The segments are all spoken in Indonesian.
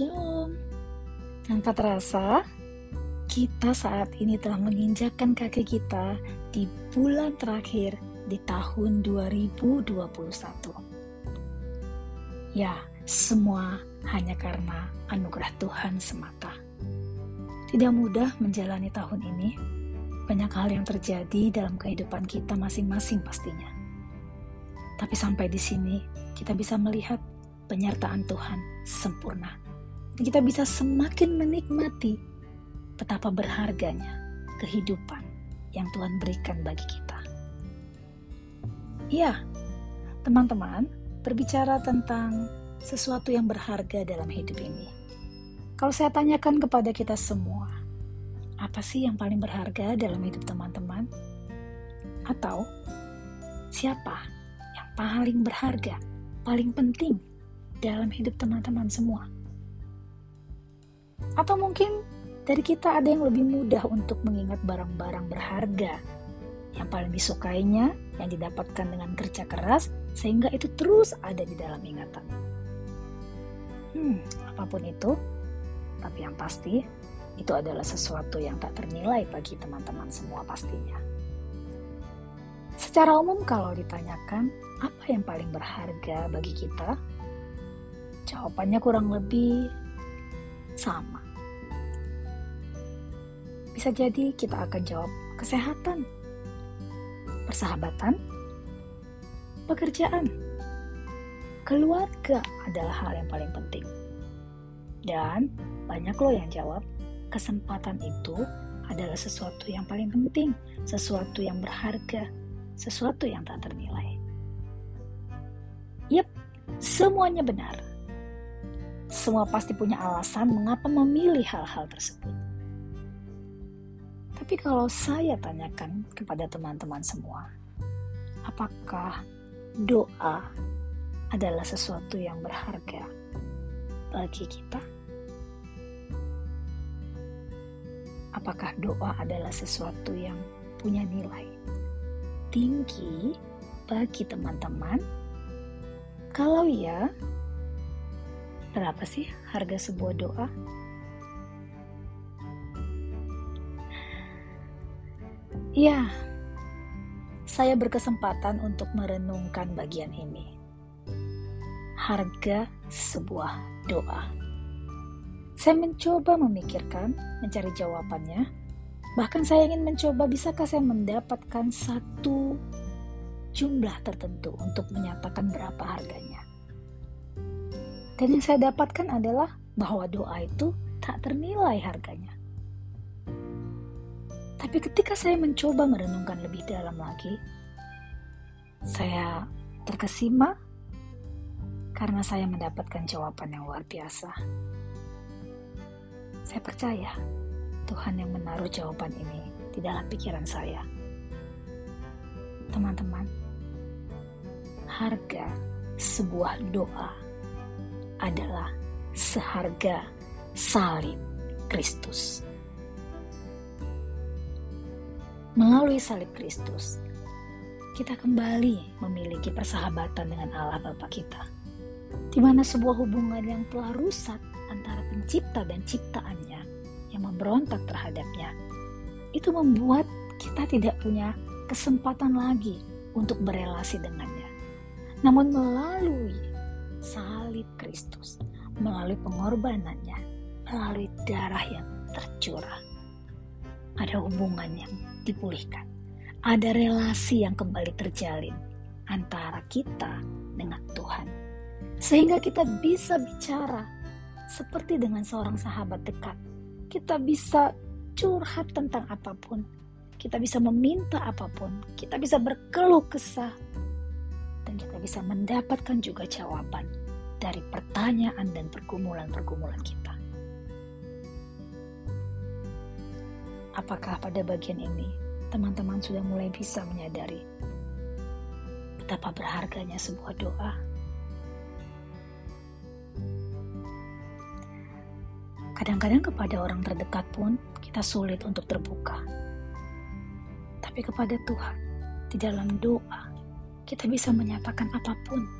Shalom. Tanpa terasa, kita saat ini telah menginjakkan kaki kita di bulan terakhir di tahun 2021. Ya, semua hanya karena anugerah Tuhan semata. Tidak mudah menjalani tahun ini. Banyak hal yang terjadi dalam kehidupan kita masing-masing pastinya. Tapi sampai di sini, kita bisa melihat penyertaan Tuhan sempurna. Kita bisa semakin menikmati betapa berharganya kehidupan yang Tuhan berikan bagi kita. Iya, teman-teman, berbicara tentang sesuatu yang berharga dalam hidup ini. Kalau saya tanyakan kepada kita semua, apa sih yang paling berharga dalam hidup teman-teman? Atau siapa yang paling berharga, paling penting dalam hidup teman-teman semua. Atau mungkin dari kita ada yang lebih mudah untuk mengingat barang-barang berharga yang paling disukainya, yang didapatkan dengan kerja keras, sehingga itu terus ada di dalam ingatan. Hmm, apa pun itu, tapi yang pasti itu adalah sesuatu yang tak ternilai bagi teman-teman semua pastinya. Secara umum kalau ditanyakan apa yang paling berharga bagi kita, Jawabannya kurang lebih sama. Bisa jadi kita akan jawab kesehatan, persahabatan, pekerjaan, keluarga adalah hal yang paling penting. Dan banyak loh yang jawab, kesempatan itu adalah sesuatu yang paling penting, sesuatu yang berharga, sesuatu yang tak ternilai. Yep, semuanya benar semua pasti punya alasan mengapa memilih hal-hal tersebut. Tapi kalau saya tanyakan kepada teman-teman semua, apakah doa adalah sesuatu yang berharga bagi kita? Apakah doa adalah sesuatu yang punya nilai tinggi bagi teman-teman? Kalau ya, Berapa sih harga sebuah doa? Ya, saya berkesempatan untuk merenungkan bagian ini. Harga sebuah doa. Saya mencoba memikirkan, mencari jawabannya. Bahkan saya ingin mencoba bisakah saya mendapatkan satu jumlah tertentu untuk menyatakan berapa harganya. Dan yang saya dapatkan adalah bahwa doa itu tak ternilai harganya. Tapi ketika saya mencoba merenungkan lebih dalam lagi, saya terkesima karena saya mendapatkan jawaban yang luar biasa. Saya percaya Tuhan yang menaruh jawaban ini di dalam pikiran saya. Teman-teman, harga sebuah doa adalah seharga salib Kristus. Melalui salib Kristus, kita kembali memiliki persahabatan dengan Allah Bapa kita, di mana sebuah hubungan yang telah rusak antara pencipta dan ciptaannya yang memberontak terhadapnya, itu membuat kita tidak punya kesempatan lagi untuk berelasi dengannya. Namun melalui salib Kristus, melalui pengorbanannya, melalui darah yang tercurah. Ada hubungan yang dipulihkan, ada relasi yang kembali terjalin antara kita dengan Tuhan, sehingga kita bisa bicara seperti dengan seorang sahabat dekat. Kita bisa curhat tentang apa pun, kita bisa meminta apa pun, kita bisa berkeluh kesah dan kita bisa mendapatkan juga jawaban dari pertanyaan dan pergumulan-pergumulan kita. Apakah pada bagian ini teman-teman sudah mulai bisa menyadari betapa berharganya sebuah doa? Kadang-kadang kepada orang terdekat pun kita sulit untuk terbuka. Tapi kepada Tuhan, di dalam doa, kita bisa menyatakan apa pun.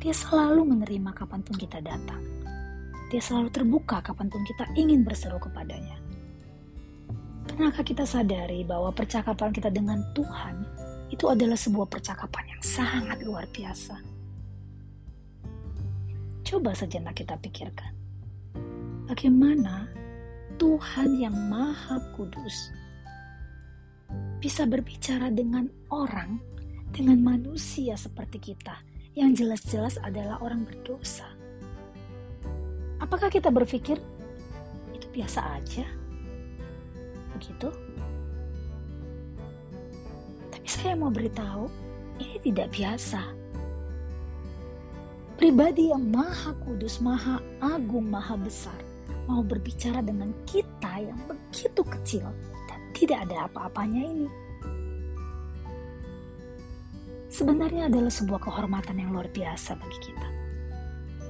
Dia selalu menerima kapan pun kita datang. Dia selalu terbuka kapan pun kita ingin berseru kepadanya. Pernahkah kita sadari bahwa percakapan kita dengan Tuhan itu adalah sebuah percakapan yang sangat luar biasa? Coba sejenak kita pikirkan. Bagaimana Tuhan yang Maha Kudus bisa berbicara dengan orang, dengan manusia seperti kita, yang jelas-jelas adalah orang berdosa. Apakah kita berpikir itu biasa aja? Begitu? Tapi saya mau beritahu, ini tidak biasa. Pribadi yang maha kudus, maha agung, maha besar, mau berbicara dengan kita yang begitu kecil, tidak ada apa-apanya ini. Sebenarnya adalah sebuah kehormatan yang luar biasa bagi kita.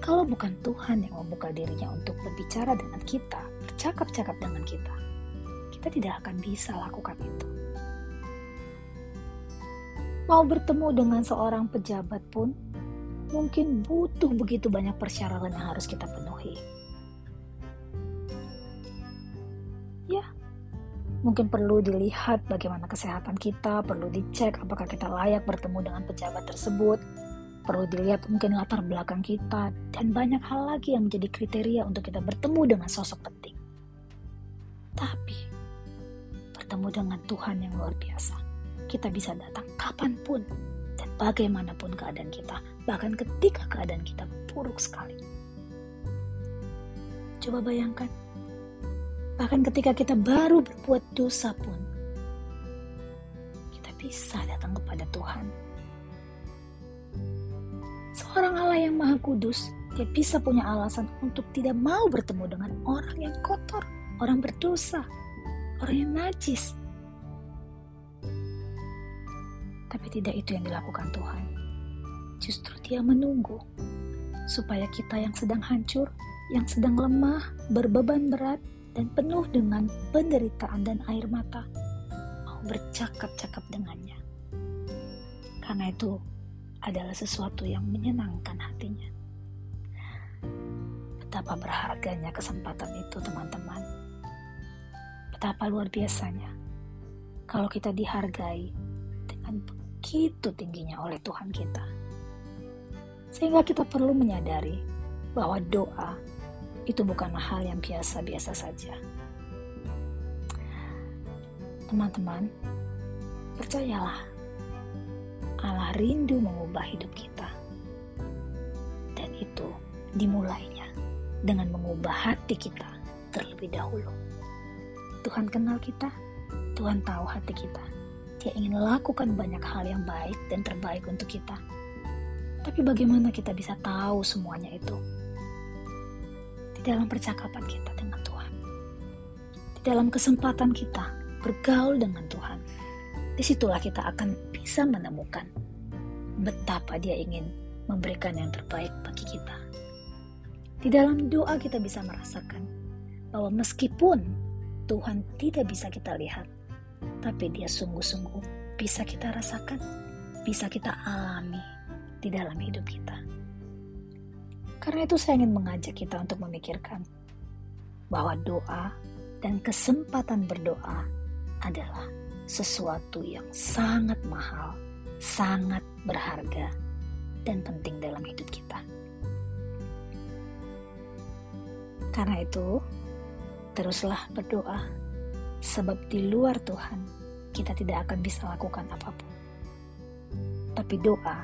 Kalau bukan Tuhan yang membuka dirinya untuk berbicara dengan kita, bercakap-cakap dengan kita, kita tidak akan bisa lakukan itu. Mau bertemu dengan seorang pejabat pun, mungkin butuh begitu banyak persyaratan yang harus kita penuhi Mungkin perlu dilihat bagaimana kesehatan kita, perlu dicek apakah kita layak bertemu dengan pejabat tersebut, perlu dilihat mungkin latar belakang kita, dan banyak hal lagi yang menjadi kriteria untuk kita bertemu dengan sosok penting. Tapi, bertemu dengan Tuhan yang luar biasa, kita bisa datang kapan pun dan bagaimanapun keadaan kita, bahkan ketika keadaan kita buruk sekali. Coba bayangkan, Bahkan ketika kita baru berbuat dosa pun, kita bisa datang kepada Tuhan. Seorang Allah yang maha kudus, dia bisa punya alasan untuk tidak mau bertemu dengan orang yang kotor, orang berdosa, orang yang najis. Tapi tidak itu yang dilakukan Tuhan. Justru dia menunggu supaya kita yang sedang hancur, yang sedang lemah, berbeban berat, dan penuh dengan penderitaan dan air mata, mau bercakap-cakap dengannya. Karena itu adalah sesuatu yang menyenangkan hatinya. Betapa berharganya kesempatan itu, teman-teman. Betapa luar biasanya kalau kita dihargai dengan begitu tingginya oleh Tuhan kita. Sehingga kita perlu menyadari bahwa doa itu bukanlah hal yang biasa-biasa saja. Teman-teman, percayalah, Allah rindu mengubah hidup kita. Dan itu dimulainya dengan mengubah hati kita terlebih dahulu. Tuhan kenal kita, Tuhan tahu hati kita. Dia ingin lakukan banyak hal yang baik dan terbaik untuk kita. Tapi bagaimana kita bisa tahu semuanya itu? Di dalam percakapan kita dengan Tuhan. Di dalam kesempatan kita bergaul dengan Tuhan. Di situlah kita akan bisa menemukan betapa dia ingin memberikan yang terbaik bagi kita. Di dalam doa kita bisa merasakan bahwa meskipun Tuhan tidak bisa kita lihat, tapi dia sungguh-sungguh bisa kita rasakan, bisa kita alami di dalam hidup kita. Karena itu saya ingin mengajak kita untuk memikirkan bahwa doa dan kesempatan berdoa adalah sesuatu yang sangat mahal, sangat berharga, dan penting dalam hidup kita. Karena itu, teruslah berdoa, sebab di luar Tuhan kita tidak akan bisa lakukan apa pun. Tapi doa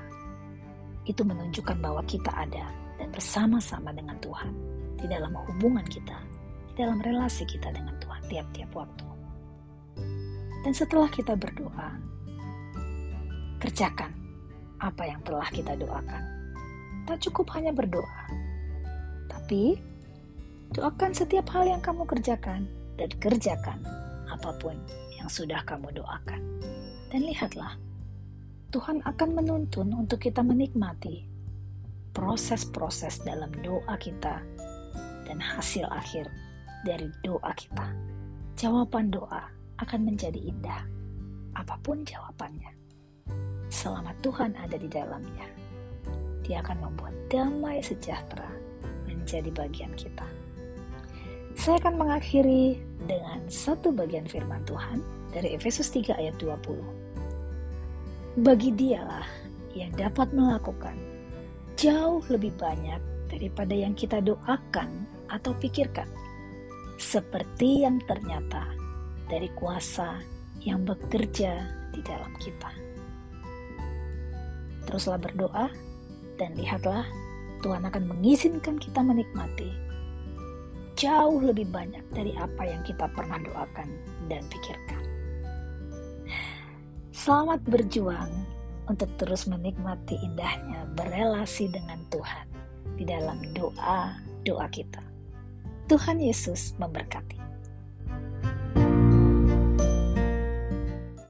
itu menunjukkan bahwa kita ada dan bersama-sama dengan Tuhan di dalam hubungan kita, di dalam relasi kita dengan Tuhan tiap-tiap waktu. Dan setelah kita berdoa, kerjakan apa yang telah kita doakan. Tak cukup hanya berdoa, tapi doakan setiap hal yang kamu kerjakan dan kerjakan apa pun yang sudah kamu doakan. Dan lihatlah, Tuhan akan menuntun untuk kita menikmati proses-proses dalam doa kita dan hasil akhir dari doa kita. Jawaban doa akan menjadi indah, apa pun jawabannya. Selama Tuhan ada di dalamnya, Dia akan membuat damai sejahtera menjadi bagian kita. Saya akan mengakhiri dengan satu bagian firman Tuhan dari Efesus 3 ayat 20. Bagi dialah yang dapat melakukan jauh lebih banyak daripada yang kita doakan atau pikirkan. Seperti yang ternyata dari kuasa yang bekerja di dalam kita. Teruslah berdoa dan lihatlah Tuhan akan mengizinkan kita menikmati jauh lebih banyak dari apa yang kita pernah doakan dan pikirkan. Selamat berjuang untuk terus menikmati indahnya berelasi dengan Tuhan di dalam doa-doa kita. Tuhan Yesus memberkati.